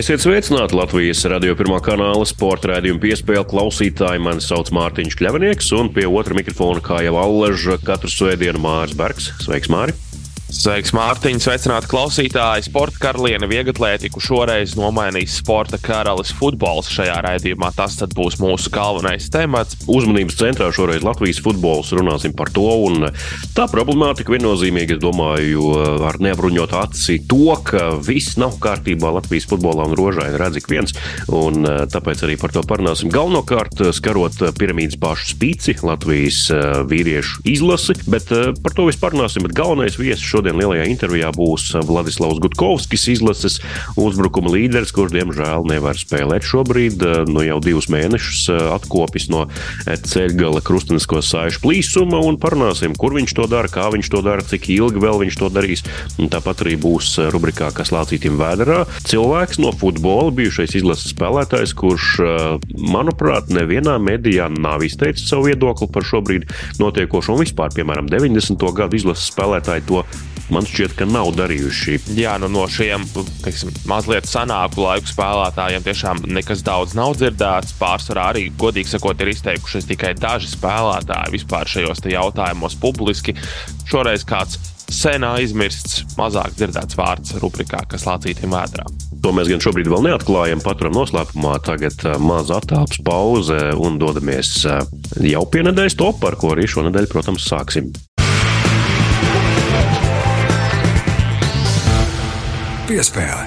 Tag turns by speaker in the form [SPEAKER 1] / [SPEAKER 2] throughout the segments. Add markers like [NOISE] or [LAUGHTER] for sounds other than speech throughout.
[SPEAKER 1] Esiet sveicināti Latvijas radio pirmā kanāla sporta raidījuma piespēle klausītāji. Mani sauc Mārtiņš Kļavinieks, un pie otra mikrofona, kā jau allaža, katru svētdienu Māris Bergs. Sveiks, Māri!
[SPEAKER 2] Sveiks, Mārtiņ! Sveicināti klausītāji! Sporta karaliene vieglatlētiku šoreiz nomainīs sporta karalis futbols šajā raidījumā. Tas būs mūsu galvenais temats.
[SPEAKER 1] Uzmanības centrā šoreiz Latvijas futbols. Runāsim par to. Tā problemātika viennozīmīgi, es domāju, ar neapbruņot aci to, ka viss nav kārtībā Latvijas futbolā un rožaini redz ik viens. Un tāpēc arī par to parunāsim. Galvenokārt skarot piramīdas pašu spīci Latvijas vīriešu izlasi, bet par to vispār runāsim. Bet galvenais viesis šodien lielajā intervijā būs Vladislavs Gutkovskis, izlases uzbrukuma līderis, kurš diemžēl nevar spēlēt šobrīd. Nu, jau divus mēnešus eh, atkopis no ceļgala krustenisko sāļu plīsuma un parunāsim, kur viņš to dara, kā viņš to dara, cik ilgi vēl viņš to darīs. Un tāpat arī būs rubrikā, kas lācītim vēderā. Cilvēks no futbola, bijušais izlases spēlētājs, kurš, eh, manuprāt, nevienā medijā nav izteicis savu viedokli par šobrīd notiekošo un vispār, piemēram, 90. gadu izlases spēlētāji to man šķiet, ka nav darījuši.
[SPEAKER 2] Jā, nu no šiem teiksim, mazliet senāku laiku spēlētājiem tiešām nekas daudz nav dzirdēts. Pārsvarā arī, godīgi sakot, ir izteikušies tikai daži spēlētāji vispār šajos jautājumos publiski. Šoreiz kāds sen aizmirsts, mazāk dzirdēts vārds rubrikā, kas lācītiem vētrā.
[SPEAKER 1] To mēs gan šobrīd vēl neatklājam, paturam noslēpumā. Tagad maza attēlps pauze un dodamies jau pie nedēļas topā, ar ko arī šonadēļ, protams, sāksim.
[SPEAKER 3] Piespēle.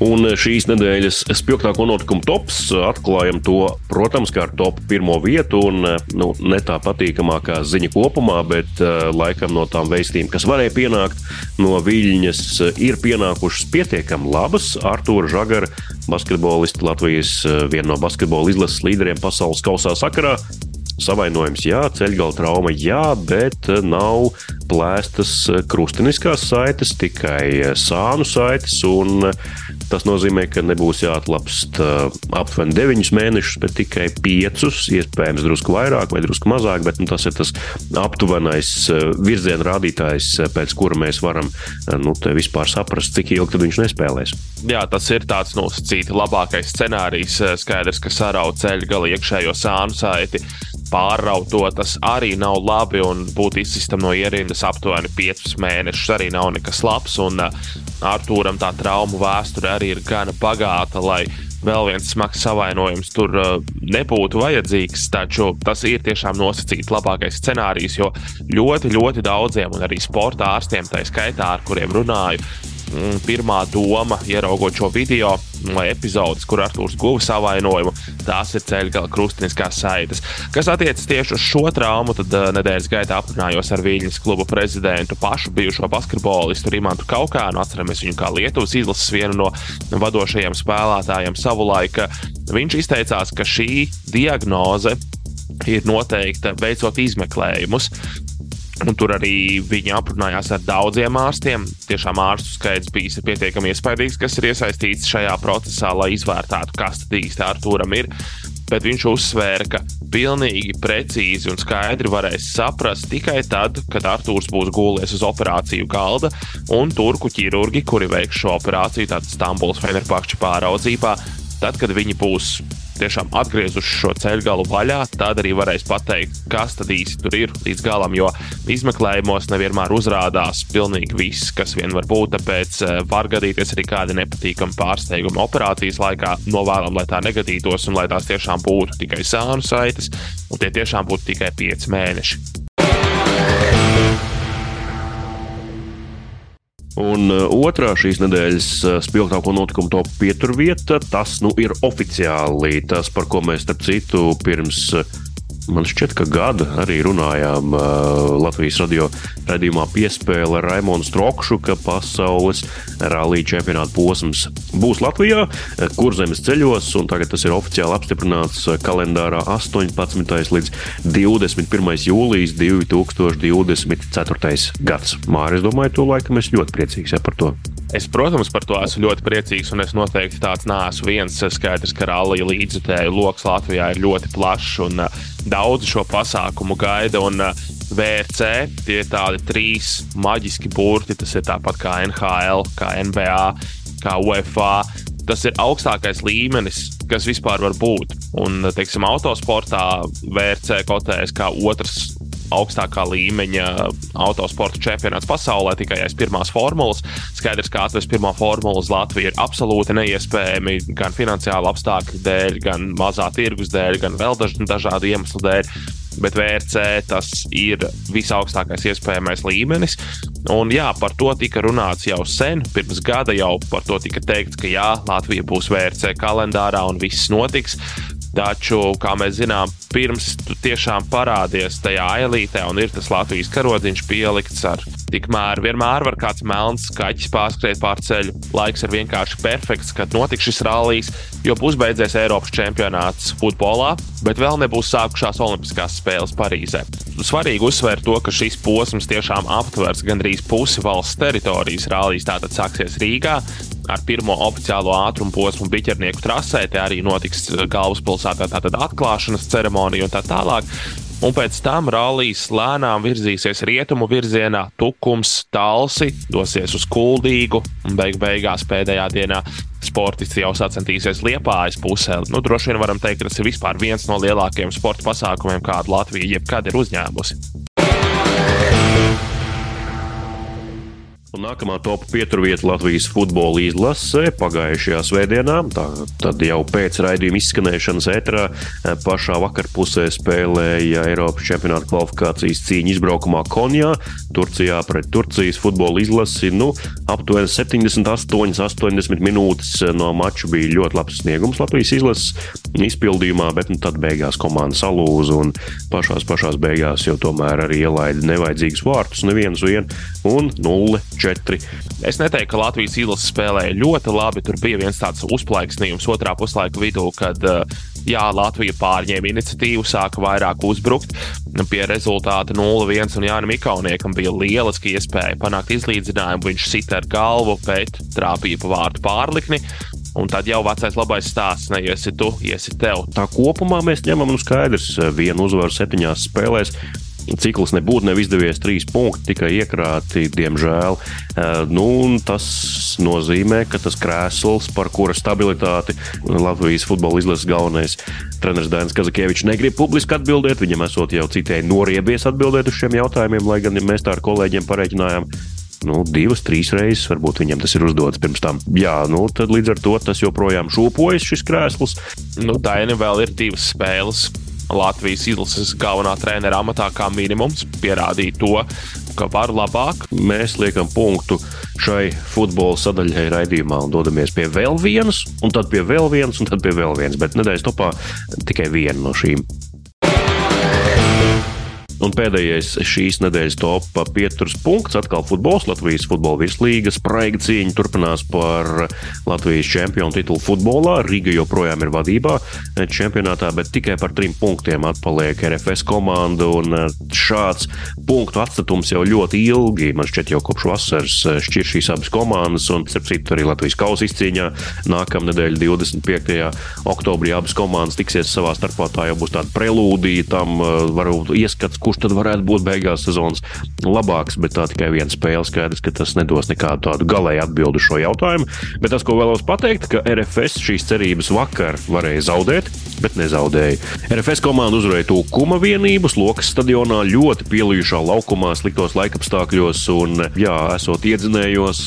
[SPEAKER 1] Un šīs nedēļas spilgtāko notikumu tops atklājam to, protams, kā ar top pirmo vietu. Un, nu, ne tā patīkamākā ziņa kopumā, bet uh, laikam no tām veistījumiem, kas varēja pienākt no Viļņas, ir pienākušas pietiekami labas. Artūra Žagara, basketbolists, Latvijas viena no basketbola izlases līderiem pasaules kausā sakarā, Savainojums, jā, ceļgala trauma, jā, bet eh, nav plēstas eh, krustiniskās saites, tikai eh, sānu saites. Tas nozīmē, ka nebūs jāatlapst aptuveni 9 mēnešus, bet tikai 5, iespējams, drusku vairāk vai drusku mazāk. Bet nu, tas ir tas aptuvenais virziena rādītājs, pēc kura mēs varam nu, vispār saprast, cik ilgi viņš nespēlēs.
[SPEAKER 2] Jā, tas ir tāds nosacīti labākais scenārijs. Skaidrs, ka sarauc ceļa gala iekšējo sānu saiti pārrautot, tas arī nav labi un būt izsistam no ierindas aptuveni 5 mēnešus arī nav nekas labs. Un uh, Arthūram tā traumu vēsture arī ir gana bagāta, lai vēl viens smags savainojums tur uh, nebūtu vajadzīgs. Taču tas ir tiešām nosacīts labākais scenārijs, jo ļoti, ļoti daudziem, un arī sporta ārstiem, tā skaitā, ar kuriem runāju, pirmā doma, ieraugot šo video vai epizodus, kur Arthurs guva savainojumu, tās ir ceļgala krustiniskās saites. Kas attiecas tieši uz šo traumu, tad uh, nedēļas gaitā aprunājos ar Viļņas kluba prezidentu, pašu bijušo basketbolistu Rimantu Kaukānu. Atceramies viņu kā Lietuvas izlases vienu no vadošajiem spēlētājiem savulaik. Viņš izteicās, ka šī diagnoze ir noteikta veicot izmeklējumus. Un tur arī viņi aprunājās ar daudziem ārstiem. Tiešām ārstu skaits bija pietiekami iespaidīgs, kas ir iesaistīts šajā procesā, lai izvērtētu, kas tad īsti Arthūram ir. Bet viņš uzsvēra, ka pilnīgi precīzi un skaidri varēs saprast tikai tad, kad Arthurs būs gūlies uz operāciju galda, un turku ķirurgi, kuri veiks šo operāciju, tātad Stambulas Fenerbahča pāraudzībā, tad, kad viņi būs tiešām atgriezuši šo ceļu galu vaļā, tad arī varēs pateikt, kas tad īsti tur ir līdz galam. Jo izmeklējumos nevienmēr uzrādās pilnīgi viss, kas vien var būt. Tāpēc eh, var gadīties arī kādi nepatīkami pārsteigumi operācijas laikā. Novēlam, lai tā negadītos un lai tās tiešām būtu tikai sānu saites, un tie tiešām būtu tikai 5 mēneši.
[SPEAKER 1] Un uh, otrā šīs nedēļas uh, spilgtāko notikumu top pieturvieta, tas nu ir oficiāli. Tas, par ko mēs, starp citu, pirms man šķiet, ka gadu arī runājām uh, Latvijas radio redzījumā piespēle ar Raimonu Strokšu, ka pasaules rallija čempionāta posms būs Latvijā, kurzemes ceļos, un tagad tas ir oficiāli apstiprināts kalendārā 18. līdz 21. jūlijas 2024. gads. Māris, domāju, to laikam es ļoti priecīgs ja, par to.
[SPEAKER 2] Es, protams, par to esmu ļoti priecīgs, un es noteikti tāds neesmu viens. Skaidrs, ka rallija līdzjutēju lokus Latvijā ir ļoti plašs, un uh, daudz šo pasākumu gaida. Un, uh, VRC tie ir tādi trīs maģiski burti. Tas ir tāpat kā NHL, kā NBA, kā UEFA. Tas ir augstākais līmenis, kas vispār var būt. Un, teiksim, autosportā VRC kotējas kā otrs augstākā līmeņa autosporta čempionāts pasaulē tikai aiz pirmās formulas. Skaidrs, ka atvest pirmā formula uz Latviju ir absolūti neiespējami gan finansiālu apstākļu dēļ, gan mazā tirgus dēļ, gan vēl daž dažādu iemeslu dēļ. Bet VRC tas ir visaugstākais iespējamais līmenis. Un jā, par to tika runāts jau sen, pirms gada jau par to tika teikts, ka jā, Latvija būs VRC kalendārā un viss notiks. Taču, kā mēs zinām, pirms tu tiešām parādies tajā ailītē un ir tas Latvijas karodziņš pielikts ar tikmēr vienmēr var kāds melns kaķis pārskriet pār ceļu. Laiks ir vienkārši perfekts, kad notiks šis rallijs, jo būs beidzies Eiropas čempionāts futbolā, bet vēl nebūs sākušās Olimpiskās spēles Parīzē. Svarīgi uzsvērt to, ka šis posms tiešām aptvers gandrīz pusi valsts teritorijas. Rallijs tātad sāksies Rīgā, ar pirmo oficiālo ātrumu posmu biķernieku trasē. Te arī notiks galvaspilsētā tātad atklāšanas ceremonija un tā tālāk. Un pēc tam rallijas lēnām virzīsies rietumu virzienā, tukums, talsi, dosies uz kuldīgu un beig beigās pēdējā dienā sportisti jau sacensties Liepājas pusē. Nu, droši vien varam teikt, ka tas ir viens no lielākajiem sporta pasākumiem, kādu Latvija jebkad ir uzņēmusi.
[SPEAKER 1] Un nākamā top pieturvieta Latvijas futbola izlasē pagājušajā svētdienā. Tā, tad jau pēc raidījuma izskanēšanas ēterā eh, pašā vakarpusē spēlēja Eiropas čempionāta kvalifikācijas cīņa izbraukumā Konjā, Turcijā pret Turcijas futbola izlasi. Nu, aptuveni 78, 80 minūtes no mača bija ļoti labs sniegums Latvijas izlases izpildījumā, bet nu, tad beigās komanda salūza un pašās, pašās beigās jau tomēr arī ielaida nevajadzīgus vārtus, neviens vien un 0 4.
[SPEAKER 2] Es neteiktu, ka Latvijas izlase spēlēja ļoti labi. Tur bija viens tāds uzplaiksnījums otrā puslaika vidū, kad uh, jā, Latvija pārņēma iniciatīvu, sāka vairāk uzbrukt. Pie rezultāta 0-1 un Jānis Mikauniekam bija lieliski iespēja panākt izlīdzinājumu. Viņš sita ar galvu, bet trāpīja pa vārtu pārlikni. Un tad jau vecais labais stāsts, ne iesi tu, iesi tev.
[SPEAKER 1] Tā kopumā mēs ņemam nu skaidrs vienu uzvaru septiņās spēlēs cikls nebūtu nevis izdevies trīs punkti, tikai iekrāti, diemžēl. Eh, nu, tas nozīmē, ka tas krēsls, par kura stabilitāti Latvijas futbola izlases galvenais treneris Dainis Kazakievičs negrib publiski atbildēt. Viņam esot jau citēji noriebies atbildēt uz šiem jautājumiem, lai gan ja mēs tā ar kolēģiem pareiķinājām nu, divas, trīs reizes varbūt viņam tas ir uzdots pirms tam. Jā, nu, tad līdz ar to tas joprojām šūpojas šis krēsls.
[SPEAKER 2] Nu, Daini vēl ir divas spēles Latvijas izlases galvenā trenera amatā kā minimums, pierādīja to, ka var labāk.
[SPEAKER 1] Mēs liekam punktu šai futbola sadaļai raidījumā un dodamies pie vēl vienas, un tad pie vēl vienas, un tad pie vēl vienas. Bet nedēļas topā tikai viena no šīm. Un pēdējais šīs nedēļas topā pieturas punkts atkal futbols. Latvijas futbola virslīgas spraiga cīņa turpinās par Latvijas čempionu titulu futbolā. Riga joprojām ir vadībā čempionātā, bet tikai par trim punktiem atpaliek RFS komanda. Un šāds punktu atstatums jau ļoti ilgi, man šķiet, jau kopš vasaras šķir šīs abas komandas. Un, starp citu, arī Latvijas kausa izcīņā nākamnedēļ, 25. oktobrī, abas komandas tiksies savā starpā. Tā jau būs tāda prelūdija tam, varbūt ieskats, kurš tad varētu būt beigās sezonas labāks. Bet tā tikai viena spēle skaidrs, ka tas nedos nekādu tādu galēju atbildi šo jautājumu. Bet tas, ko vēlos pateikt, ka RFS šīs cerības vakar varēja zaudēt, bet nezaudēja. RFS komanda uzvarēja Tūkuma vienību, Lokas stadionā ļoti pielījušā laukumā, sliktos laikapstākļos un, jā, esot iedzinējos,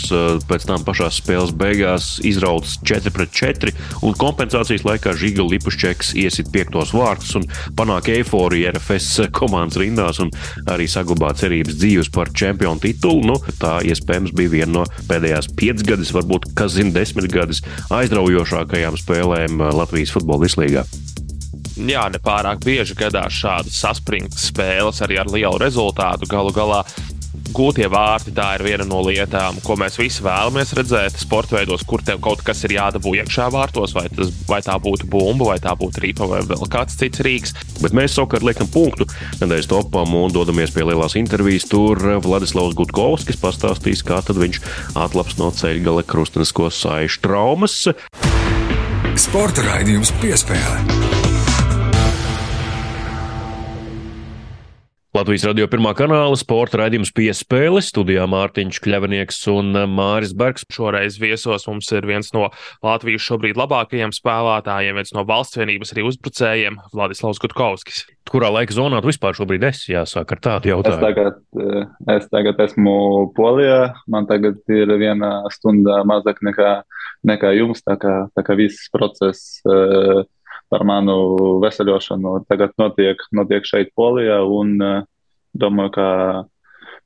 [SPEAKER 1] pēc tam pašās spēles beigās izrauts 4 pret 4 un kompensācijas laikā Žiga Lipušķeks iesit piektos vārtus un panāk eiforiju RFS komandas rindā rindās un arī saglabāt cerības dzīves par čempionu titulu. Nu, tā iespējams bija viena no pēdējās piecgadus, varbūt kas zina, desmitgadus aizraujošākajām spēlēm Latvijas futbola vislīgā.
[SPEAKER 2] jā, nepārāk bieži gadās šādas saspringtas spēles arī ar lielu rezultātu. Galu galā gūtie vārti tā ir viena no lietām, ko mēs visi vēlamies redzēt sporta veidos, kur tev kaut kas ir jādabū iekšā vārtos, vai, tas, vai tā būtu bumba, vai tā būtu ripa, vai vēl kāds cits rīks.
[SPEAKER 1] Bet mēs savukārt liekam punktu nedēļas topam un dodamies pie lielās intervijas. Tur Vladislavs Gutkovskis pastāstīs, kā viņš atlaps no ceļa gala krustenisko saišu traumas.
[SPEAKER 3] Sporta raidījums piespēlē.
[SPEAKER 1] Latvijas radio pirmā kanāla sporta raidījums piespēle studijā Mārtiņš Kļavinieks un Māris Bergs.
[SPEAKER 2] Šoreiz viesos mums ir viens no Latvijas šobrīd labākajiem spēlētājiem, viens no valsts vienības arī uzbrucējiem - Vladislavs Gutkovskis.
[SPEAKER 1] Kurā laika zonā tu vispār šobrīd esi? Jāsāk ar tādu jautājumu.
[SPEAKER 4] Es tagad, eh, es tagad esmu Polijā, man tagad ir viena stunda mazāk nekā, nekā jums, tā kā, tā kā viss process. Uh, par manu veseļošanu tagad notiek, notiek šeit, Polijā. Un uh, domāju, ka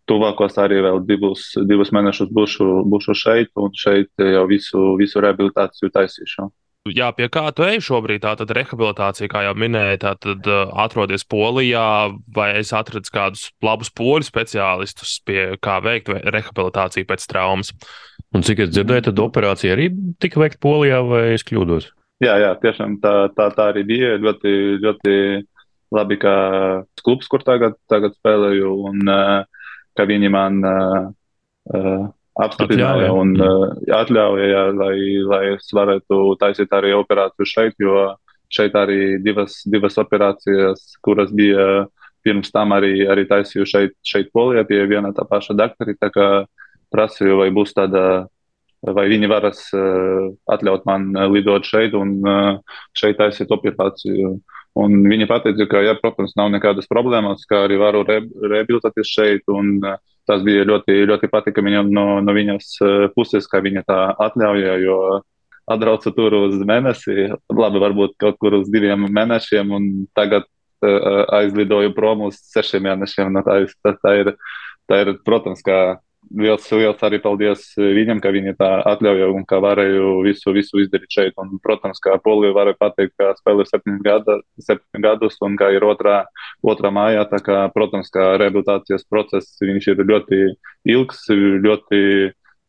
[SPEAKER 4] tuvākos arī vēl divus, divus mēnešus būšu, būšu šeit, un šeit jau visu, visu rehabilitāciju taisīšu.
[SPEAKER 2] Jā, pie kā tu ej šobrīd? Tā tad rehabilitācija, kā jau minēji, tā tad uh, atrodies Polijā, vai es atradu kādus labus poļu speciālistus, pie kā veikt rehabilitāciju pēc traumas.
[SPEAKER 1] Un cik es dzirdēju, tad operācija arī tika veikta Polijā, vai es kļūdos?
[SPEAKER 4] Jā, jā, tiešām tā, tā, tā arī bija. Ļoti, ļoti labi, ka klubs, kur tagad, tagad spēlēju, un uh, ka viņi man uh, apstiprināja un uh, atļauja, jā, lai, lai es varētu taisīt arī operāciju šeit, jo šeit arī divas, divas operācijas, kuras bija pirms tam arī, arī taisīju šeit, šeit Polijā pie viena tā paša doktora. Tā kā prasīju, vai būs tāda vai viņi varas uh, atļaut man eh, lidot šeit un uh, šeit taisīt operāciju. Un viņa teica, ka, ja, protams, nav nekādas problēmas, ka arī varu re, rehabilitēties šeit. Un, tas bija ļoti, ļoti patīkami no, no viņas puses, ka viņa tā atļauja, jo atbraucu tur uz mēnesi, labi, varbūt kaut kur uz diviem mēnešiem, un tagad aizlidoju prom uz sešiem mēnešiem. No tā, tā, tā, ir, tā ir, protams, kā liels, liels arī paldies viņam, ka viņi tā atļauja un ka varēju visu, visu izdarīt šeit. Un, protams, kā Polija varēja pateikt, ka spēlē septiņus gada, septiņu gadus un ka ir otrā, otrā mājā. Tā kā, protams, kā rehabilitācijas process viņš ir ļoti ilgs, ļoti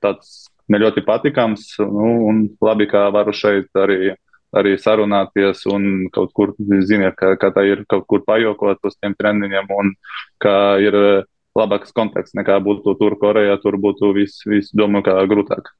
[SPEAKER 4] tāds ne ļoti patīkams. Nu, un labi, ka varu šeit arī arī sarunāties un kaut kur, ziniet, ka, ka tā ir kaut kur pajokot uz tiem treniņiem un ka ir labāks konteksts nekā būtu tur Korejā. Tur būtu viss, vis, domāju, kā grūtāk.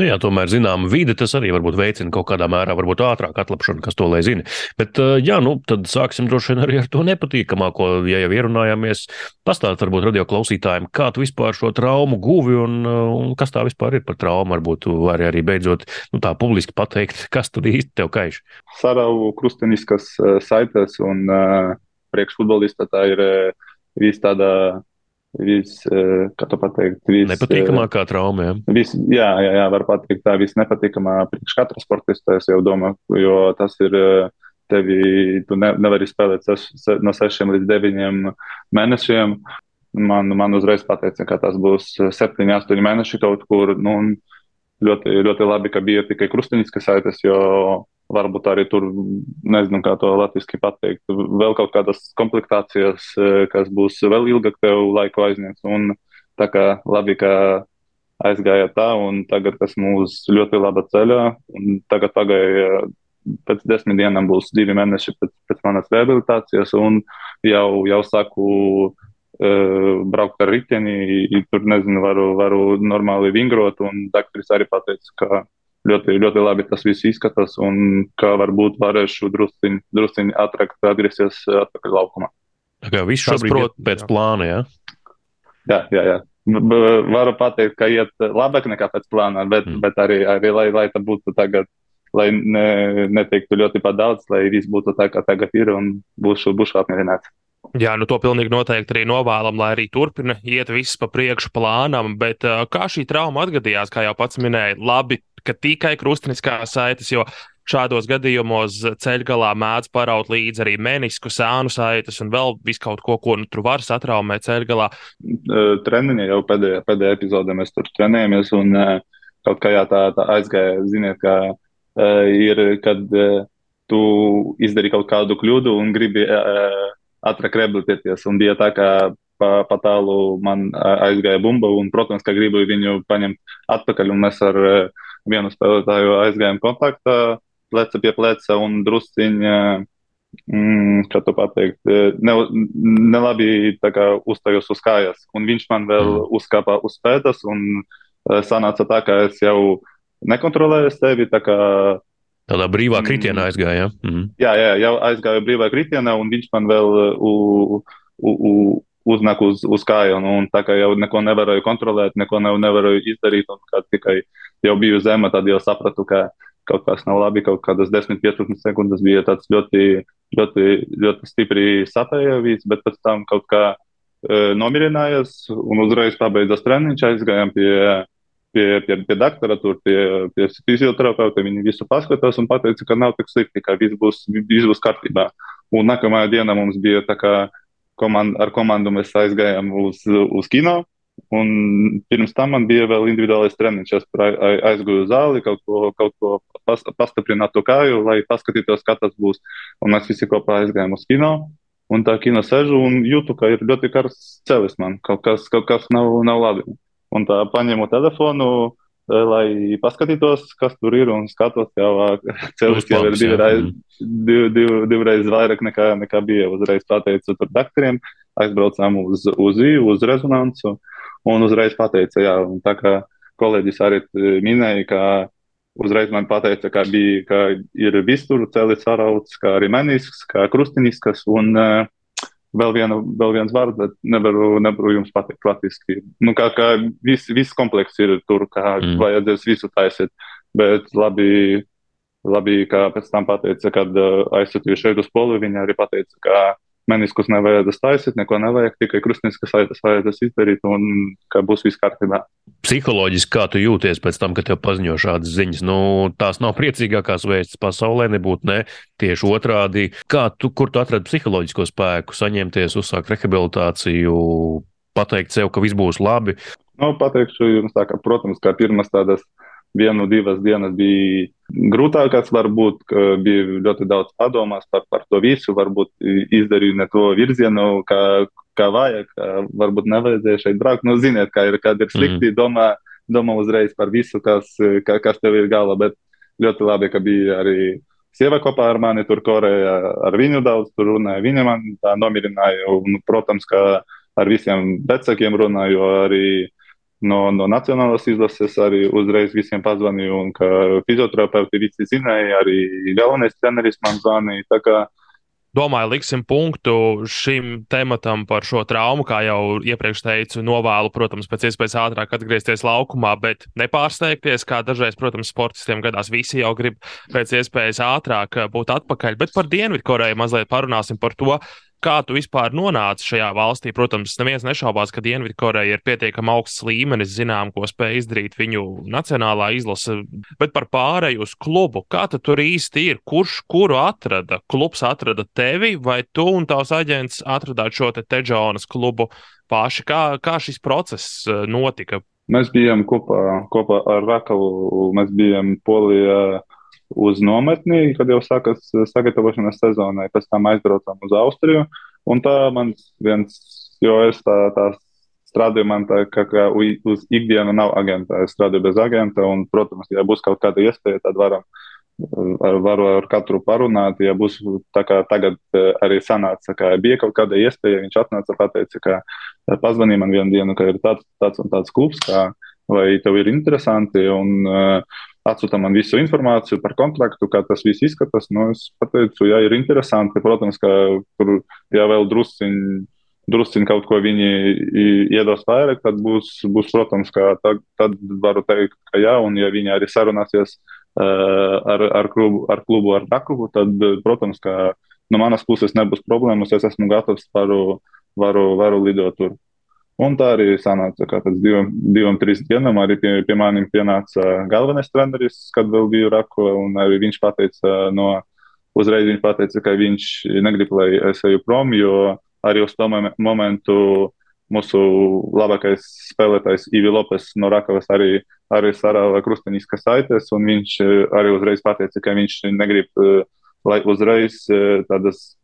[SPEAKER 1] Nu jā, tomēr zināma vide tas arī varbūt veicina kaut kādā mērā, varbūt ātrāk atlapšanu, kas to lai zina. Bet, jā, nu, tad sāksim droši vien arī ar to nepatīkamāko, ja jau ierunājāmies. Pastāst varbūt radio klausītājiem, kā tu vispār šo traumu guvi un, un kas tā vispār ir par traumu. Varbūt tu vari arī beidzot nu, tā publiski pateikt, [LAUGHS] kas tad īsti tev kaiš.
[SPEAKER 4] Saravu krusteniskas saites un priekšfutbolista tā ir viss tāda vis, eh, kā to pateikt, vis,
[SPEAKER 1] nepatīkamākā trauma. Ja?
[SPEAKER 4] Vis, jā, jā, jā, var pateikt, tā visnepatīkamā priekš katra sportista, es jau domāju, jo tas ir eh, tevi, tu ne, nevari spēlēt seš, se, no sešiem līdz deviņiem mēnešiem. Man, man uzreiz pateica, ka tas būs septiņi, astoņi mēneši kaut kur. Nu, ļoti, ļoti labi, ka bija tikai krustiņas, kas aitas, jo varbūt arī tur, nezinu, kā to latviešu pateikt, vēl kaut kādas komplikācijas, e, kas būs vēl ilgāk tev laiku aizņems. Un tā kā labi, ka aizgāja tā, un tagad esmu uz ļoti laba ceļa, tagad pagāja pēc desmit dienām būs divi mēneši pēc, pēc manas rehabilitācijas, un jau, jau saku uh, braukt ar riteni, tur nezinu, varu, varu normāli vingrot, un daktaris arī pateica, ka ļoti, ļoti labi tas viss izskatās, un kā varbūt varēšu drusciņi, drusciņi atrakt, atgriezties atpakaļ laukumā.
[SPEAKER 1] Tā kā viss šobrīd prot, pēc jā. plāna, jā?
[SPEAKER 4] Jā, jā, jā. B varu pateikt, ka iet labāk nekā pēc plāna, bet, mm. bet arī, arī lai, lai tā būtu tagad, lai ne, neteiktu ļoti pa daudz, lai viss būtu tā, kā tagad ir, un būšu, būšu apmierināts.
[SPEAKER 2] Jā, nu to pilnīgi noteikti arī novēlam, lai arī turpina iet viss pa priekšu plānam, bet kā šī trauma atgadījās, kā jau pats minēja, labi ka tikai krustveida saites, jo šādos gadījumos ceļgalā mēdz paraut līdzi arī menisku, sānu saites un vēl visu kaut ko, ko nu, tur var satraumēt ceļgalā.
[SPEAKER 4] Treniņā jau pēdējā, pēdējā epizodē mēs tur trenējamies un kaut kā jā, tā, tā aizgāja, ziniet, kā ir, kad tu izdarīji kaut kādu kļūdu un gribi ātrāk rehabilitēties. Un bija tā, ka pa, pa tālu man aizgāja bumba, un, protams, ka gribu viņu paņemt atpakaļ. Mēs ar vienu spēlētāju aizgājām kontaktā, pleca pie pleca un drusciņā. Mm, kā to pateikt, ne, nelabi uzstājos uz kājas. Un viņš man vēl mm. uzkāpa uz pēdas, un sanāca tā, ka es jau nekontrolēju sevi. Tā kā
[SPEAKER 1] Tādā brīvā mm. kritienā aizgāja. Ja? Mm.
[SPEAKER 4] Jā, jā, jau aizgāju brīvā kritienā, un viņš man vēl u, u, u, uznāk uz, uz kājām. Tā kā jau neko nevarēju kontrolēt, neko nevarēju izdarīt, un kā tikai jau biju zema, tad jau sapratu, ka kaut kas nav labi. Kaut kādas 10-15 sekundes bija tāds ļoti, ļoti, ļoti stipri sapējis, bet pēc tam kaut kā e, nomierinājās un uzreiz pabeidzās treniņš, aizgājām pie pie, pie, pie doktora, pie, pie fizioterapeuta. Viņi visu paskatās un pateica, ka nav tik slikti, ka viss būs, viss būs kārtībā. Un nākamajā dienā mums bija tā kā komand, ar komandu mēs aizgājām uz, uz kino. Un pirms tam man bija vēl individuālais treniņš. Es aizgāju uz zāli, kaut ko, kaut ko pas, pastiprināt to kāju, lai paskatītos, kā tas būs. Un mēs visi kopā aizgājām uz kino. Un tā kino sēžu un jūtu, ka ir ļoti karsts celis man. Kaut kas, kaut kas nav, nav labi. Un tā paņēmu telefonu, eh, lai paskatītos, kas tur ir. Un skatos, jau [LAUGHS] celis jau ir divreiz, div, div, divreiz vairāk nekā, nekā bija. Uzreiz pateicu tur doktoriem, aizbraucām uz, uz IU, uz rezonansu un uzreiz pateica, jā, un tā kā kolēģis arī minēja, ka uzreiz man pateica, ka, bija, ka ir visur celis sarauts, kā arī menisks, kā krustiniskas. Un, uh, vēl, viena, vēl viens vārds, bet nevaru, nevaru jums pateikt latviski. Nu, kā, kā viss, viss komplekss ir tur, kā mm. vajadzēs visu taisīt. Bet labi, labi, kā pēc tam pateica, kad uh, aizsūtīju šeit uz poli, viņa arī pateica, ka meniskus nevajadzēs taisīt, neko nevajag, tikai krustniskas saites vajadzēs izdarīt un ka būs viss kārtībā.
[SPEAKER 1] Psiholoģiski, kā tu jūties pēc tam, kad tev paziņo šādas ziņas, nu, tās nav priecīgākās vēstis pasaulē, nebūtu ne tieši otrādi. Kā tu, kur tu atradi psiholoģisko spēku, saņemties, uzsākt rehabilitāciju, pateikt sev, ka viss būs labi?
[SPEAKER 4] Nu, pateikšu jums tā, ka, protams, kā pirmas tādas vienu, divas dienas bija grūtākās, varbūt bija ļoti daudz padomās par, par to visu, varbūt izdarīju ne to virzienu, kā, kā vajag, varbūt nevajadzēja šeit braukt. Nu, ziniet, kā ir, kad ir slikti, mm. domā, domā uzreiz par visu, kas, ka, kas tev ir galva, bet ļoti labi, ka bija arī sieva kopā ar mani tur Korejā, ar viņu daudz tur runāja, viņa man tā nomierināja, un, protams, ka ar visiem vecākiem runāju, arī no, no nacionālās izlases arī uzreiz visiem pazvanīju, un ka fizioterapeiti visi zināja, arī galvenais treneris man zvanīja.
[SPEAKER 2] Domāju, liksim punktu šim tematam par šo traumu, kā jau iepriekš teicu, novēlu, protams, pēc iespējas ātrāk atgriezties laukumā, bet nepārsteigties, kā dažreiz, protams, sportistiem gadās, visi jau grib pēc iespējas ātrāk būt atpakaļ. Bet par Dienvidkoreju mazliet parunāsim par to, Kā tu vispār nonāci šajā valstī? Protams, neviens nešaubās, ka Dienvidkoreja ir pietiekami augsts līmenis, zinām, ko spēj izdarīt viņu nacionālā izlase, bet par pārēju uz klubu. Kā tur īsti ir? Kurš kuru atrada? Klubs atrada tevi, vai tu un tavs aģents atradāt šo te Teģonas klubu paši? Kā, kā šis process eh, notika?
[SPEAKER 4] Mēs bijām kopā, kopā ar Rakavu, mēs bijām Polijā uz nometni, kad jau sākas sagatavošanās sezonai. Pēc tam aizbraucām uz Austriju. Un tā man viens, jo es tā, tā strādāju, man tā kā, kā uz ikdienu nav agenta. Es strādāju bez agenta, un, protams, ja būs kaut kāda iespēja, tad varam. Ar, varu ar katru parunāt, ja būs tā kā tagad eh, arī sanāca, ka bija kaut kāda iespēja, viņš atnāca un teica, ka eh, pazvanīja man vienu dienu, ka ir tāds, tāds un tāds klubs, kā, vai tev ir interesanti, un uh, atsūta man visu informāciju par kontraktu, kā tas viss izskatās. Nu, es pateicu, ja ir interesanti, protams, ka tur jau vēl drusciņi. Drusciņi kaut ko viņi iedos vairāk, tad būs, būs protams, ka tad, tad varu teikt, ka jā, un ja viņi arī sarunāsies uh, ar, ar, klubu, ar klubu, ar Dakubu, tad, protams, ka no manas puses nebūs problēmas, es esmu gatavs, varu, varu, varu lidot tur. Un tā arī sanāca, ka pēc divām, divām trīs dienām arī pie, pie maniem pienāca galvenais treneris, kad vēl biju Rako, un arī viņš pateica no, uzreiz viņš pateica, ka viņš negrib, lai es eju prom, jo arī uz to momentu mūsu labākais spēlētājs Ivi Lopes no Rakavas arī, arī sarāva krustiņiskas saites, un viņš arī uzreiz pateica, ka viņš negrib lai uzreiz tādas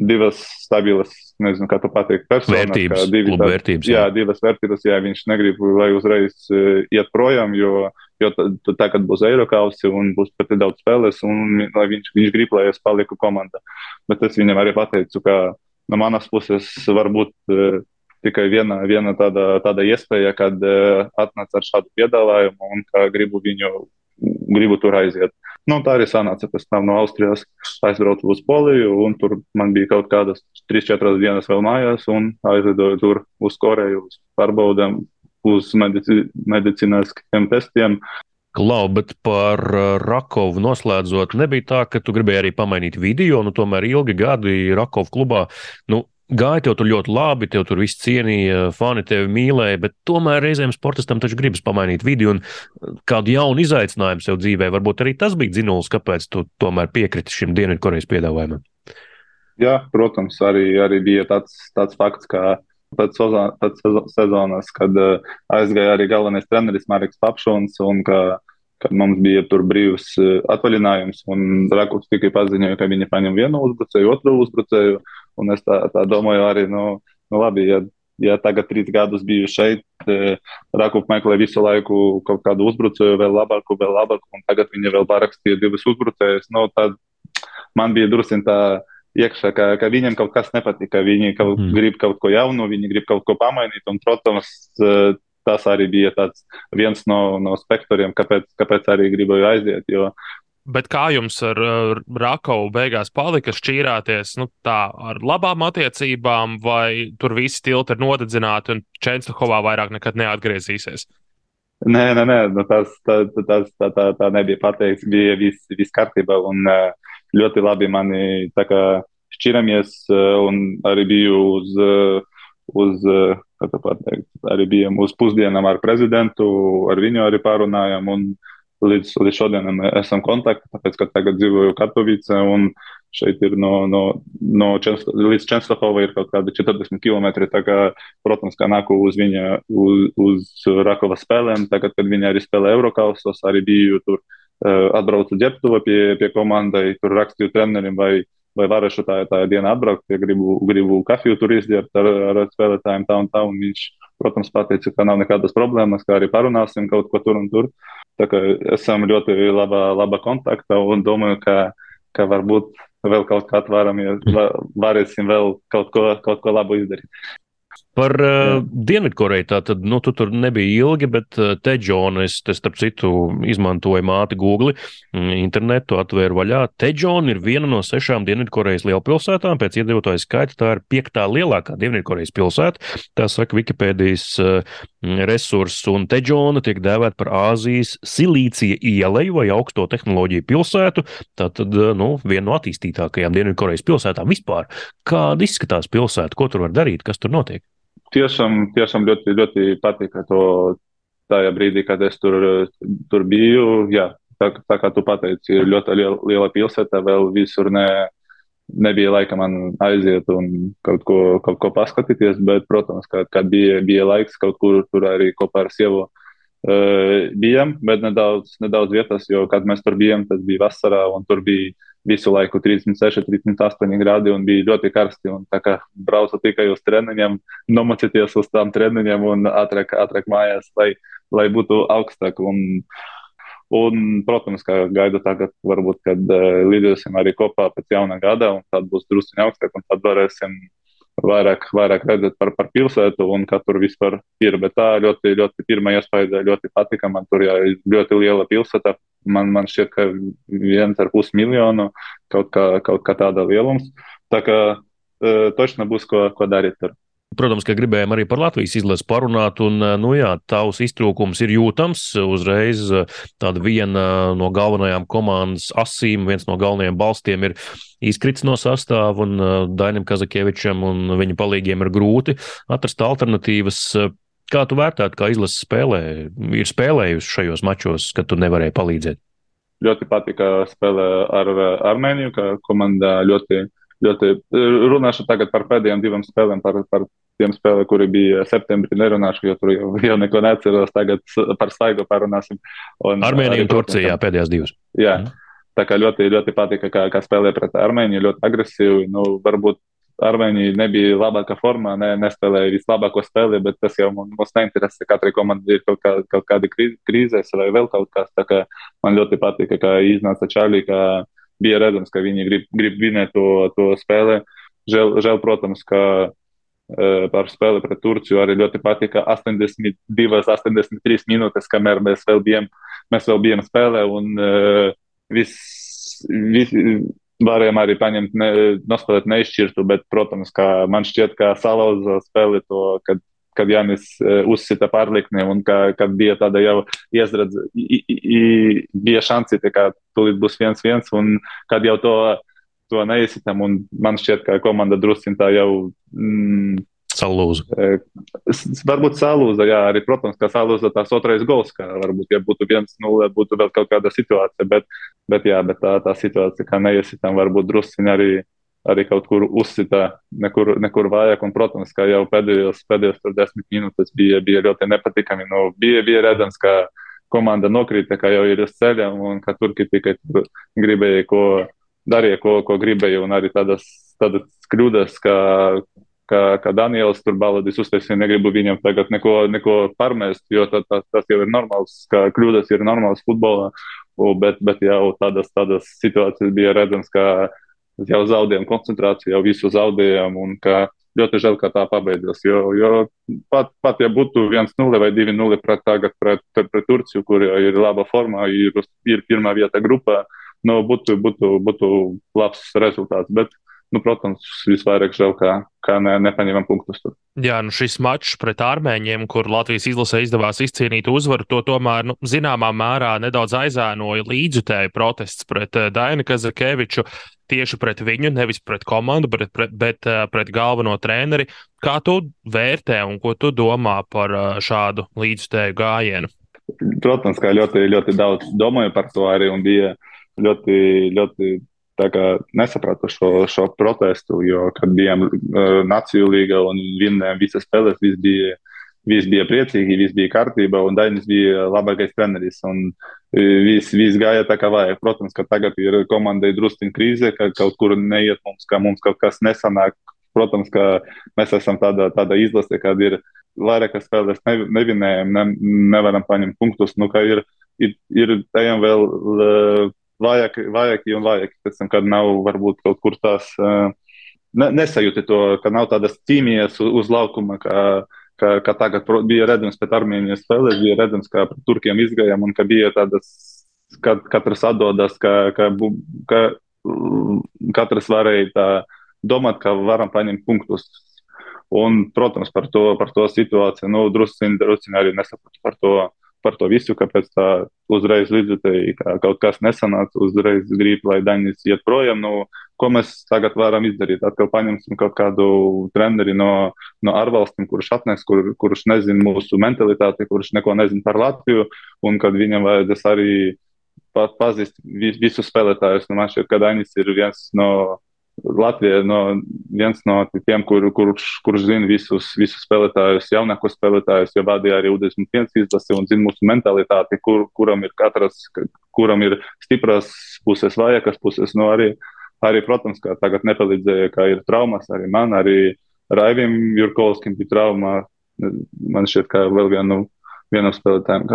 [SPEAKER 4] divas stabilas, nezinu, kā tu pateikt, personas.
[SPEAKER 1] Vērtības,
[SPEAKER 4] divi,
[SPEAKER 1] kluba vērtības.
[SPEAKER 4] Jā, jā, divas vērtības, jā, viņš negrib, lai uzreiz uh, iet projām, jo, jo tagad būs Eirokausi un būs pat daudz spēles, un viņš, viņš grib, lai es palieku komandā. Bet es viņam arī pateicu, ka no manas puses varbūt uh, tikai viena, viena tāda, tāda iespēja, kad uh, atnāc ar šādu piedāvājumu un ka gribu viņu, gribu tur aiziet. Nu, tā arī sanāca. Pēc tam no Austrijas aizbraucu uz Poliju, un tur man bija kaut kādas 3-4 dienas vēl mājās, un aizlidoju tur uz Koreju, uz pārbaudēm, uz medici medicīniskiem testiem.
[SPEAKER 1] Klau, bet par uh, Rakovu noslēdzot, nebija tā, ka tu gribēji arī pamainīt video, nu tomēr ilgi gadi Rakovu klubā. Nu, Gāja tev tur ļoti labi, tev tur viss cienīja, fani tevi mīlēja, bet tomēr reizēm sportistam taču gribas pamainīt vidi un uh, kādu jaunu izaicinājumu sev dzīvē. Varbūt arī tas bija dzinulis, kāpēc tu tomēr piekriti šim Dienvidkorejas piedāvājumam.
[SPEAKER 4] Jā, protams, arī, arī bija tāds, tāds fakts, ka pēc, sezon, pēc sezonas, kad uh, aizgāja arī galvenais treneris Marks Papšons un ka, kad mums bija tur brīvs uh, atvaļinājums un Rakovs tikai paziņoja, ka viņi paņem vienu uzbrucēju, otru uzbrucēju. Un es tā, tā domāju, arī, nu, nu labi, ja, ja tagad trīs gadus biju šeit, Rakup meklē visu laiku kaut kādu uzbrucēju, vēl labāku, vēl labāku, un tagad viņi vēl parakstīja divas uzbrucējus. Nu, tad man bija drusku tā iekšā, ka, ka viņiem kaut kas nepatīk, ka viņi kaut, mm. grib kaut ko jaunu, viņi grib kaut ko pamainīt. Un, protams, tas arī bija viens no, no spektriem, kāpēc, kāpēc arī gribēju aiziet. Jo
[SPEAKER 2] Bet kā jums ar uh, Rakovu beigās palika šķīrāties nu, tā, ar labām attiecībām, vai tur visi tilti ir nodedzināti un Čenslahovā vairāk nekad neatgriezīsies?
[SPEAKER 4] Nē, nē, nē nu, tas, tā, tas, tā, tā, tā nebija pateikts. Bija viss vis kārtībā un ļoti labi mani šķiramies un arī biju uz, uz pateikt, arī bijām uz pusdienām ar prezidentu, ar viņu arī pārunājām. Un, līdz, līdz šodienam esam kontaktā, tāpēc, ka tagad dzīvoju Katovice un šeit ir no, no, no Čensla, līdz Čenslahova ir kaut kādi 40 km. Tā kā, protams, kā nāku uz viņa, uz, uz Rakova spēlēm, tagad, kad viņa arī spēlē Eurokausos, arī biju tur, uh, atbraucu ģērbtuva pie, pie komandai, tur rakstīju trenerim vai vai varēšu tā, tā diena atbraukt, ja gribu, gribu kafiju tur izdzert ar, ar spēlētājiem tā un tā. Un viņš, protams, pateica, ka nav nekādas problēmas, kā arī parunāsim kaut ko tur un tur. Tā kā esam ļoti labā, labā kontaktā un domāju, ka, ka varbūt vēl kaut kā varam, ja varēsim vēl kaut ko, kaut ko labu izdarīt.
[SPEAKER 1] Par uh, Dienvidkoreju tā tad, nu, tu tur nebija ilgi, bet uh, te, Džona, es, te, starp citu, izmantoju māti Google, mm, internetu atvēru vaļā. Te, Džona, ir viena no sešām Dienvidkorejas lielpilsētām. Pēc iedzīvotāju skaita tā ir piektā lielākā Dienvidkorejas pilsēta. Tā saka Wikipēdijas uh, resurss, un te, Džona, tiek dēvēta par Āzijas silīcija ieleju vai augsto tehnoloģiju pilsētu. Tā tad, uh, nu, viena no attīstītākajām Dienvidkorejas pilsētām vispār. Kāda izskatās pilsēta, ko tur var darīt, kas tur notiek?
[SPEAKER 4] Tiešām, tiešām ļoti, ļoti patika to tajā brīdī, kad es tur, tur biju. Jā, tā, tā kā tu pateici, ir ļoti liela, liela pilsēta, vēl visur ne, nebija laika man aiziet un kaut ko, kaut ko paskatīties, bet, protams, kad, kad bija, bija laiks kaut kur tur arī kopā ar sievu. Uh, bijām, bet nedaudz, nedaudz vietas, jo, kad mēs tur bijām, tas bija vasarā, un tur bija visu laiku 36, 38 grādi un bija ļoti karsti. Un tā kā braucu tikai uz treniņiem, nomocīties uz tām treniņiem un ātrāk, ātrāk mājās, lai, lai būtu augstāk. Un, un, protams, kā gaidu tagad, varbūt, kad uh, lidosim arī kopā pēc jaunā gada, un tad būs drusku augstāk, un tad varēsim vairāk, vairāk redzēt par, par pilsētu un kā tur vispār ir. Bet tā ļoti, ļoti pirmā iespēja ļoti patika. Man tur jā, ļoti liela pilsēta. Man, man šķiet, ka viens ar pus miljonu kaut kā, kaut kā tāda lielums. Tā kā uh, točna būs ko, ko darīt tur.
[SPEAKER 1] Protams, ka gribējām arī par Latvijas izlasi parunāt, un, nu jā, tavs iztrūkums ir jūtams. Uzreiz tāda viena no galvenajām komandas asīm, viens no galvenajiem balstiem ir izkritis no sastāva, un Dainam Kazakievičam un viņa palīgiem ir grūti atrast alternatīvas. Kā tu vērtētu, kā izlases spēlē, ir spēlējusi šajos mačos, kad tu nevarēji palīdzēt?
[SPEAKER 4] Ļoti patika spēlē ar Armēniju, ka komanda ļoti ļoti runāšu tagad par pēdējām divām spēlēm, par, par tiem spēlēm, kuri bija septembrī. Nerunāšu, jo tur jau, jau neko neceros. Tagad par svaigu parunāsim.
[SPEAKER 1] Un, Armēnija un Turcija, jā, pēdējās divas.
[SPEAKER 4] Jā. Mm. Tā kā ļoti, ļoti patika, kā, kā spēlēja pret Armēņu, ļoti agresīvi. Nu, varbūt Armēņi nebija labākā formā, ne, nespēlēja vislabāko spēli, bet tas jau mums neinteresē. Katrai komandai ir kaut, kā, kaut kāda krīzes vai vēl kaut kas. Tā kā man ļoti patika, kā iznāca Čārlī, ka bija redzams, ka viņi grib, grib vinēt to, to spēli. Žēl, žēl, protams, ka uh, par spēli pret Turciju arī ļoti patika 82, 83 minūtes, kamēr mēs vēl bijām, mēs vēl bijām spēlē un uh, viss. Vis, varējām arī paņemt, ne, nospēlēt neizšķirtu, bet, protams, man šķiet, ka salauza spēli to, kad, kad Jānis uh, uzsita pārlikni un ka, kad bija tāda jau iezredz, i, i, i, bija šansi, ka tūlīt būs viens viens un kad jau to, to neizsitam un man šķiet, ka komanda drusciņ tā jau mm,
[SPEAKER 1] Salūza.
[SPEAKER 4] Varbūt salūza, jā, arī, protams, kā salūza tās otrais gols, kā varbūt, ja būtu 1-0, būtu vēl kaut kāda situācija, bet, bet jā, bet tā, tā situācija, kā neiesitam, varbūt drusciņi arī, arī kaut kur uzsita, nekur, nekur vajag, un, protams, kā jau pēdējos, pēdējos desmit minūtes bija, bija ļoti nepatikami, nu, bija, bija redzams, ka komanda nokrita, ka jau ir uz ceļa, un ka turki tikai gribēja, ko darīja, ko, ko gribēja, un arī tādas, tādas kļūdas, ka ka, ka Daniels tur baladīs uztaisīja, negribu viņam tagad neko, neko parmest, jo tā, tā, tas jau ir normāls, ka kļūdas ir normāls futbolā, bet, bet jau tādas, tādas situācijas bija redzams, ka jau zaudējām koncentrāciju, jau visu zaudējām un ka ļoti žēl, ka tā pabeidzās. Jo, jo pat, pat ja būtu 1-0 vai 2-0 pret, tagad pret, pret Turciju, kur ir laba formā, ir, ir pirmā vieta grupā, nu, būtu, būtu, būtu labs rezultāts. Bet, nu, protams, visvairāk žēl, ka, ka ne, nepaņēmām punktus. Tur.
[SPEAKER 2] Jā, nu šis mačs pret armēņiem, kur Latvijas izlasē izdevās izcīnīt uzvaru, to tomēr nu, zināmā mērā nedaudz aizēnoja līdzjutēju protests pret uh, Dainu Kazakeviču. Tieši pret viņu, nevis pret komandu, bet pret, bet, uh, pret galveno treneri. Kā tu vērtē un ko tu domā par uh, šādu līdzjutēju gājienu?
[SPEAKER 4] Protams, ka ļoti, ļoti daudz domāju par to arī un bija ļoti, ļoti nesapratu šo, šo protestu, jo, kad bijām uh, Nāciju līga un vinnējām visas spēles, viss bija, viss bija priecīgi, viss bija kārtībā, un Dainis bija labākais treneris. Viss, viss gāja tā, kā vajag. Protams, ka tagad ir komandai drusciņa krīze, ka kaut kur neiet mums, ka mums kaut kas nesanāk. Protams, ka mēs esam tāda, tāda izlase, kad ir vairākas spēles ne, nevinējam, ne, nevaram paņemt punktus. Nu, ir, ir, ir ejam vēl vājāki, vājāki un vājāki, pēc tam, kad nav varbūt kaut kur tās, ne, nesajūti to, ka nav tādas ķīmijas uz, uz laukuma, kā, kā, kā tagad bija redzams pēc Armēnijas spēlēs, bija redzams, pret Turkiem izgājām un ka bija tādas, kad katrs atdodas, ka, ka, ka katrs varēja tā domāt, ka varam paņemt punktus. Un, protams, par to, par to situāciju, nu, drusciņi arī nesapratu par to, par to visu, kāpēc tā uzreiz līdzjutēji, ka kaut kas nesanāca, uzreiz grib, lai Daņas iet projām. Nu, ko mēs tagad varam izdarīt? Atkal paņemsim kaut kādu treneri no, no ārvalstīm, kurš atnēs, kur, kurš nezina mūsu mentalitāti, kurš neko nezina par Latviju, un kad viņam vajadzēs arī pat pazīt visus spēlētājus. Nu, man šķiet, ka Daņas ir viens no Latvija no viens no tiem, kur, kurš, kurš zina visus, visus spēlētājus, jaunākos spēlētājus, jo vadīja arī U21 izlasi un zina mūsu mentalitāti, kur, kuram ir katras, kuram ir stipras puses, vājākas puses. Nu, arī, arī, protams, ka tagad nepalīdzēja, ka ir traumas arī man, arī Raivim Jurkovskim bija trauma. Man šķiet, ka vēl vienu. Vienam spēlētājam,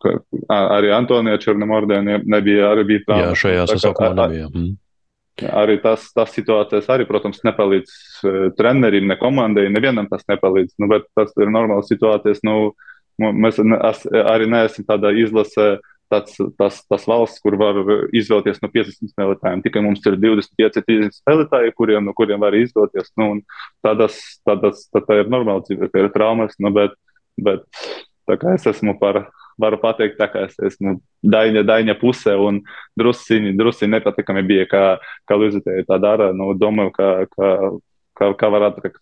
[SPEAKER 4] kā, arī Antonija Černamordē nebija, arī bija trauma.
[SPEAKER 1] Jā, šajā sasaukumā nebija. Mm.
[SPEAKER 4] Arī tas, tas situācijas arī, protams, nepalīdz uh, trenerim, ne komandai, nevienam tas nepalīdz. Nu, bet tas ir normāls situācijas. Nu, mēs arī neesam tādā izlasē. Tas, tas, tas valsts, kur var izvēlēties no 50 spēlētājiem. Tikai mums ir 25, 30 spēlētāji, kuriem, no kuriem var izvēlēties. Nu, tādas, tādas, tā, tā ir normāla dzīve, ka ir traumas, nu, bet, bet tā kā es esmu par varu pateikt, kā es esmu daļa, daļa pusē, un drusciņi, drusciņi nepatikami bija, kā, kā Lizitēja tā dara. Nu, domāju, ka, ka, ka, ka varētu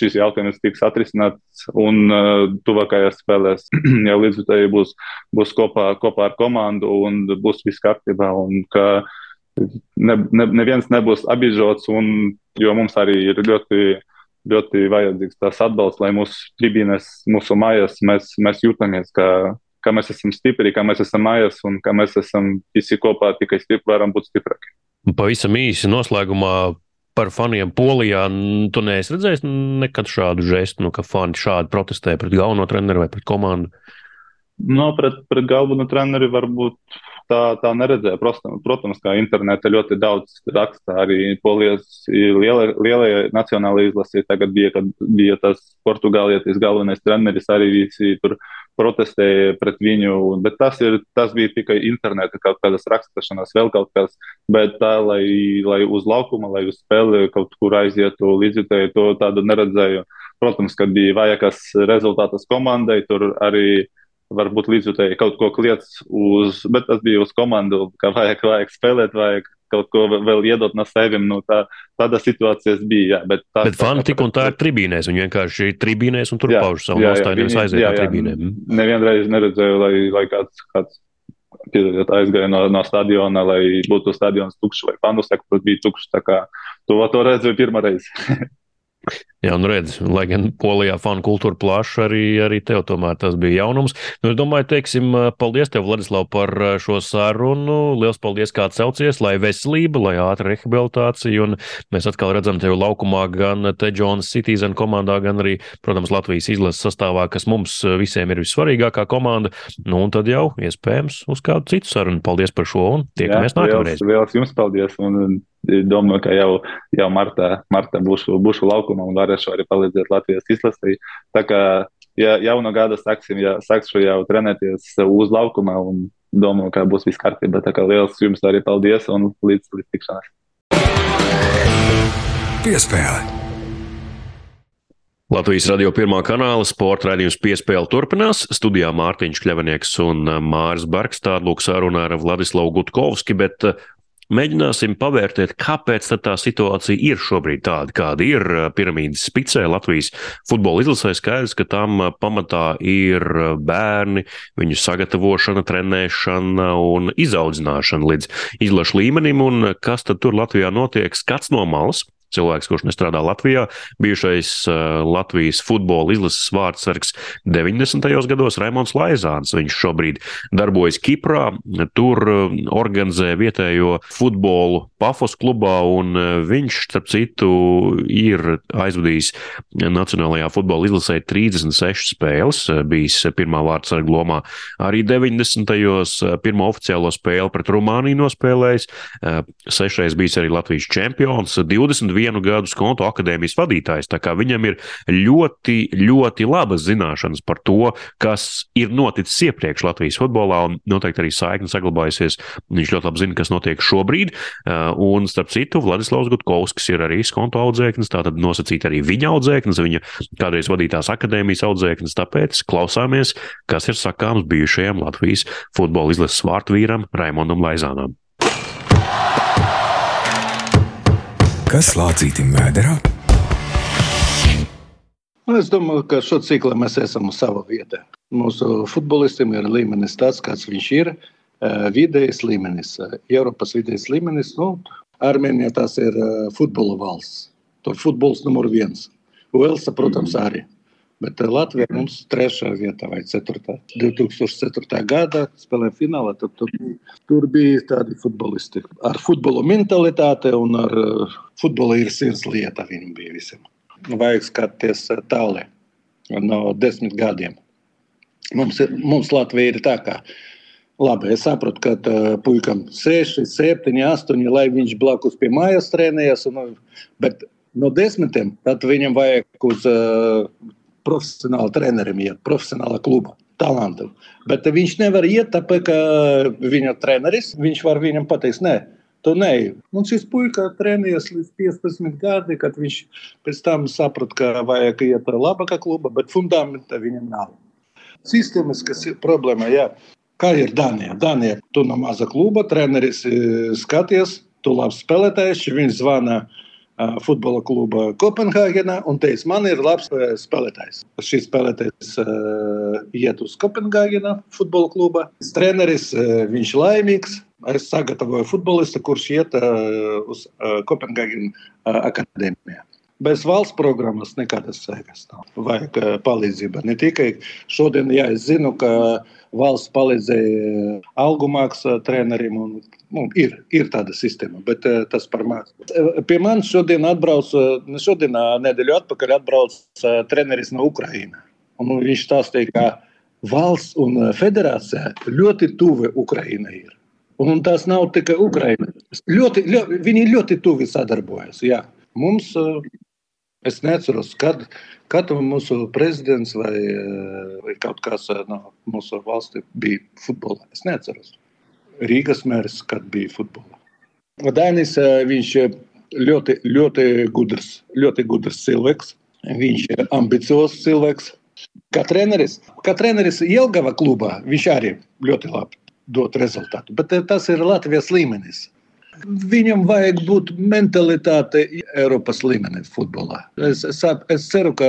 [SPEAKER 4] šis jautājums tiks atrisināts, un uh, tuvākajās spēlēs [CLEARS THROAT] jau Lizitēja būs, būs kopā, kopā ar komandu, un būs viss kārtībā, un ka ne, ne, neviens nebūs apbiežots, un jo mums arī ir ļoti ļoti vajadzīgs tas atbalsts, lai mūsu tribīnes, mūsu mājās mēs, mēs jūtamies, ka ka mēs esam stipri, ka mēs esam mājās un ka mēs esam visi kopā tikai stipri, varam būt stiprāki.
[SPEAKER 1] Pavisam īsi noslēgumā par faniem Polijā. Tu neesi redzējis nekad šādu žestu, nu, ka fani šādi protestē pret galveno treneru vai pret komandu?
[SPEAKER 4] No, pret, pret galveno treneri varbūt tā, tā neredzēja. Protams, protams, kā internetā ļoti daudz raksta arī polijas lielajai liela nacionālajai izlasē. Tagad bija, kad bija tas portugālietis galvenais treneris, arī visi tur protestēja pret viņu. Bet tas, ir, tas bija tikai interneta kaut kādas rakstīšanas, vēl kaut kas. Bet tā, lai, lai uz laukuma, lai uz spēli kaut kur aizietu līdzjutēji, to tādu neredzēju. Protams, kad bija vajagās rezultātas komandai, tur arī varbūt līdzjutēji kaut ko kliedz uz, bet tas bija uz komandu, ka vajag, vajag spēlēt, vajag kaut ko vēl iedot no sevis. Nu, tā, tāda situācijas bija. Jā, bet tā,
[SPEAKER 1] bet fani tik un tā ir tribīnēs. Viņi vienkārši ir tribīnēs un tur jā, pauž savu nostāju, nevis aiziet no tribīnēm.
[SPEAKER 4] Nevienreiz neredzēju, lai, lai kāds, kāds piedodiet, aizgāja no, no stadiona, lai būtu stadions tukšs vai fanu sektor bija tukšs. Tā kā to, to redzēju pirmā reize. [LAUGHS]
[SPEAKER 1] Jā, nu redz, lai gan polijā fanu kultūra plaša, arī, arī tev tomēr tas bija jaunums. Nu, es domāju, teiksim, paldies tev, Vladislav, par šo sarunu. Liels paldies, kā caucies, lai veselība, lai ātra rehabilitācija, un mēs atkal redzam tevi laukumā gan te Jonas Citizen komandā, gan arī, protams, Latvijas izlases sastāvā, kas mums visiem ir vissvarīgākā komanda. Nu, un tad jau iespējams uz kādu citu sarunu. Paldies par šo un tiekamies nākamreiz.
[SPEAKER 4] Liels, liels jums paldies! Un domāju, ka jau, jau martā, martā būšu, būšu laukumā un varēšu arī palīdzēt Latvijas izlasē. Tā kā ja jaunu gadu sāksim, ja sākšu jau trenēties uz laukuma un domāju, ka būs viss kārtībā. Tā kā liels jums arī paldies un līdz, līdz tikšanās.
[SPEAKER 3] Piespēle!
[SPEAKER 1] Latvijas radio pirmā kanāla sporta raidījums piespēle turpinās. Studijā Mārtiņš Kļavinieks un Māris Barks. Tāda lūk saruna ar Vladislavu Gutkovski, bet Mēģināsim pavērtēt, kāpēc tā situācija ir šobrīd tāda, kāda ir. Piramīdas spicē Latvijas futbola izlasē. Skaidrs, ka tam pamatā ir bērni, viņu sagatavošana, trenēšana un izaudzināšana līdz izlašu līmenim, un kas tad tur Latvijā notiek, skats no malas cilvēks, kurš nestrādā Latvijā, bijušais uh, Latvijas futbola izlases vārdsargs 90. gados Raimons Laizāns. Viņš šobrīd darbojas Kiprā, tur uh, organizē vietējo futbolu Pafos klubā, un uh, viņš, starp citu, ir aizvadījis Nacionālajā futbola izlasē 36 spēles, bijis pirmā vārdsarga lomā. Arī 90. gados pirmo oficiālo spēli pret Rumāniju nospēlējis, sešreiz bijis arī Latvijas čempions, 21 vienu gadu skonto akadēmijas vadītājs. Viņam ir ļoti, ļoti labas zināšanas par to, kas ir noticis iepriekš Latvijas futbolā, un noteikti arī saikne saglabājusies. Viņš ļoti labi zina, kas notiek šobrīd. Uh, un, starp citu, Vladislavs Gutkovskis ir arī skonto audzēknis, tātad nosacīt arī viņa audzēknis, viņa kādreiz vadītās akadēmijas audzēknis. Tāpēc klausāmies, kas ir sakāms bijušajam Latvijas futbola izlases vārtvīram Raimondam Laizānam.
[SPEAKER 3] Kas lācītim vēderā?
[SPEAKER 5] Es domāju, ka šo ciklu mēs esam uz sava vietā. Mūsu futbolistiem ir līmenis tāds, kāds viņš ir. Vidējais līmenis, Eiropas vidējais līmenis. Nu, Armēnija tas ir futbola valsts. Tur futbols numur viens. Velsa, protams, arī. Bet Latvija mums trešā vietā vai ceturtā. 2004. gadā spēlēja finālā. Tur, tur, tur bija tādi futbolisti ar futbola mentalitāti un ar futbola ir sirds lieta. Viņam bija visiem. Vajag skatīties tālāk no desmit gadiem. Mums, mums Latvija ir tā, ka Labi, es saprotu, ka uh, puikam 6, 7, 8, lai viņš blakus pie mājas trenējas. Un, bet no desmitiem viņam vajag uz uh, profesionāla trenerim, iet profesionāla kluba talantam. Bet viņš nevar iet, tāpēc, ka viņa treneris, viņš var viņam pateikt, nē, tu neej. Un šis puika trenējies līdz 15 gadiem, kad viņš pēc tam saprot, ka vajag iet labākā kluba, bet fundamenta viņam nav. Sistēmas, kas ir problēma, jā. Kā ir Danija? Danija, tu no maza kluba, treneris skaties, tu labs spēlētājs, viņš zvana uh, futbola kluba Kopenhāgenā un teica, man ir labs spēlētājs. Šis spēlētājs uh, iet uz Kopenhāgenā futbola kluba. Treneris, uh, viņš laimīgs. Es sagatavoju futbolistu, kurš iet uh, uz uh, Kopenhāgenes uh, akadēmiju. bez valsts programmas nekādas sekas nav. Vajag palīdzība. Ne tikai šodien, ja es zinu, ka valsts palīdzēja algu maksu trenerim. Un, nu, ir, ir tāda sistēma, bet uh, tas par maz. Pie manis šodien atbrauca, ne šodien, nedēļu atpakaļ atbrauca treneris no Ukrainas. Viņš stāstīja, ka valsts un federācija ļoti tuvu Ukrainai ir. Un tas nav tikai Ukraina. Ļoti, ļoti, viņi ļoti tuvi sadarbojas. Jā. Mums, es neatceros, kad, kad mūsu prezidents vai, vai kaut kas no mūsu valsts bija futbolā. Es neatceros. Rīgas mērs, kad bija futbolā. Dainis, viņš ļoti, ļoti gudrs, ļoti gudrs cilvēks. Viņš ir ambiciozs cilvēks. Kā treneris, kā treneris Jelgava klubā, viņš arī ļoti labi dot rezultātu. Bet eh, tas ir Latvijas līmenis. Viņam vajag būt mentalitāte Eiropas līmenī futbolā. Es, es, es ceru, ka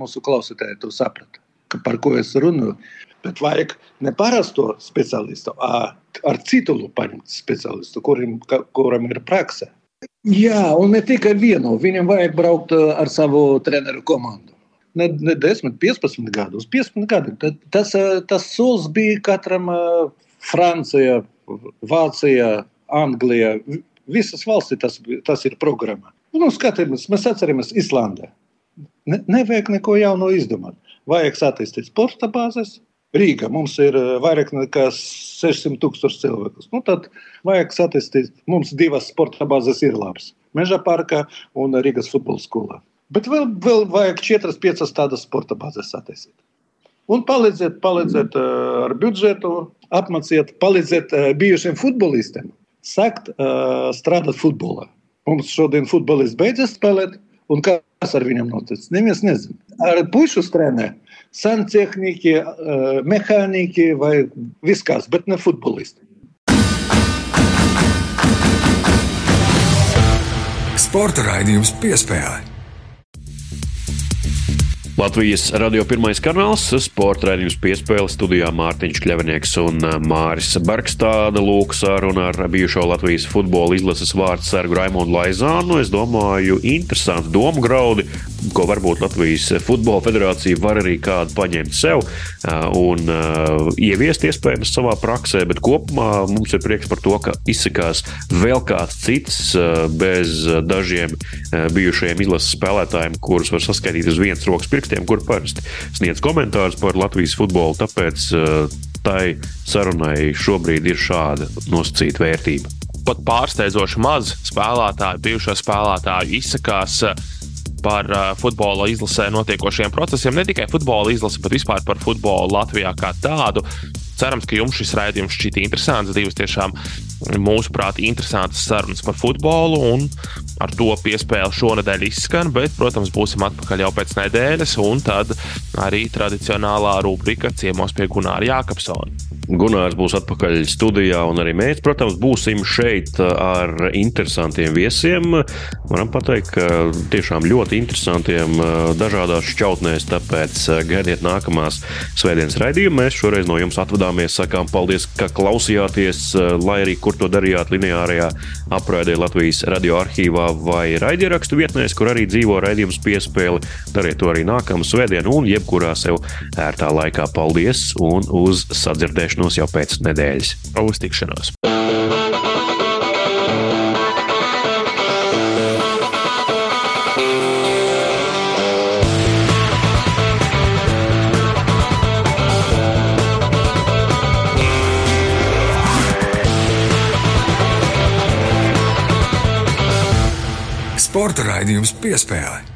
[SPEAKER 5] mūsu klausītāji to saprata, par ko es runāju. Bet vajag ne parasto speciālistu, ar titulu paņemt speciālistu, kurim, kuram ir praksa. Jā, un ne tikai vienu. Viņam vajag braukt eh, ar savu treneru komandu. Ne, ne 10, 15 gadus, 15 gadi. Tas, eh, tas solis bija katram Francija, Vācija, Anglija. Visas valstis tas, tas ir programmā. Nu, skatāmies, mēs atceramies Islandē. Ne, nevajag neko jaunu izdomāt. Vajag attīstīt sporta bāzes. Rīga mums ir eh, vairāk nekā 600 tūkstoši cilvēku. Nu, tad vajag attīstīt. Mums divas sporta bāzes ir labas. Meža parkā un Rīgas futbola skolā. Bet vēl, vēl vajag 4-5 tādas sporta bāzes attīstīt un palīdzēt, palīdzēt uh, ar budžetu, apmācīt, palīdzēt uh, bijušiem futbolistiem sākt uh, strādāt futbolā. Mums šodien futbolists beidzas spēlēt, un kas ar viņiem noticis? Neviens nezina. Ar pušu trenē santehniķi, mehāniķi vai viskās, bet ne futbolisti.
[SPEAKER 3] Sporta raidījums piespēlē.
[SPEAKER 1] Latvijas radio pirmais kanāls, sporta raidījums piespēle studijā Mārtiņš Kļavinieks un Māris Barkstāda. Lūk, saruna ar bijušo Latvijas futbola izlases vārdu sargu Raimonu Laizānu. Es domāju, interesanti domu graudi, ko varbūt Latvijas futbola federācija var arī kādu paņemt sev un ieviest iespējams savā praksē, bet kopumā mums ir prieks par to, ka izsakās vēl kāds cits bez dažiem bijušajiem izlases spēlētājiem, kurus var saskaitīt uz vienas rokas pirkstu rakstiem, kur parasti sniedz komentārus par Latvijas futbolu. Tāpēc uh, tai sarunai šobrīd ir šāda nosacīta vērtība.
[SPEAKER 2] Pat pārsteidzoši maz spēlētāju, bijušo spēlētāju izsakās uh, par uh, futbola izlasē notiekošiem procesiem. Ne tikai futbola izlase, bet vispār par futbolu Latvijā kā tādu. Cerams, ka jums šis raidījums šķiet interesants. Divas tiešām, mūsuprāt, interesantas sarunas par futbolu. Un ar to piespēle šonadēļ izskan, bet, protams, būsim atpakaļ jau pēc nedēļas, un tad arī tradicionālā rubrika ciemos pie Gunāra Jākapsona.
[SPEAKER 1] Gunārs būs atpakaļ studijā, un arī mēs, protams, būsim šeit ar interesantiem viesiem. Varam pateikt, ka tiešām ļoti interesantiem dažādās šķautnēs, tāpēc gaidiet nākamās svētdienas raidījumu. Mēs šoreiz no jums atvadāmies, sakām paldies, ka klausījāties, lai arī kur to darījāt lineārajā apraidē Latvijas radio arhīvā vai raidierakstu vietnēs, kur arī dzīvo raidījums piespēle. Dariet to arī nākamā svētdiena un jebkurā sev ērtā laikā. Paldies un uz sadzirdēšanos jau pēc nedēļas.
[SPEAKER 2] Uz tikšanos!
[SPEAKER 3] Sporta raidījums piespēlē.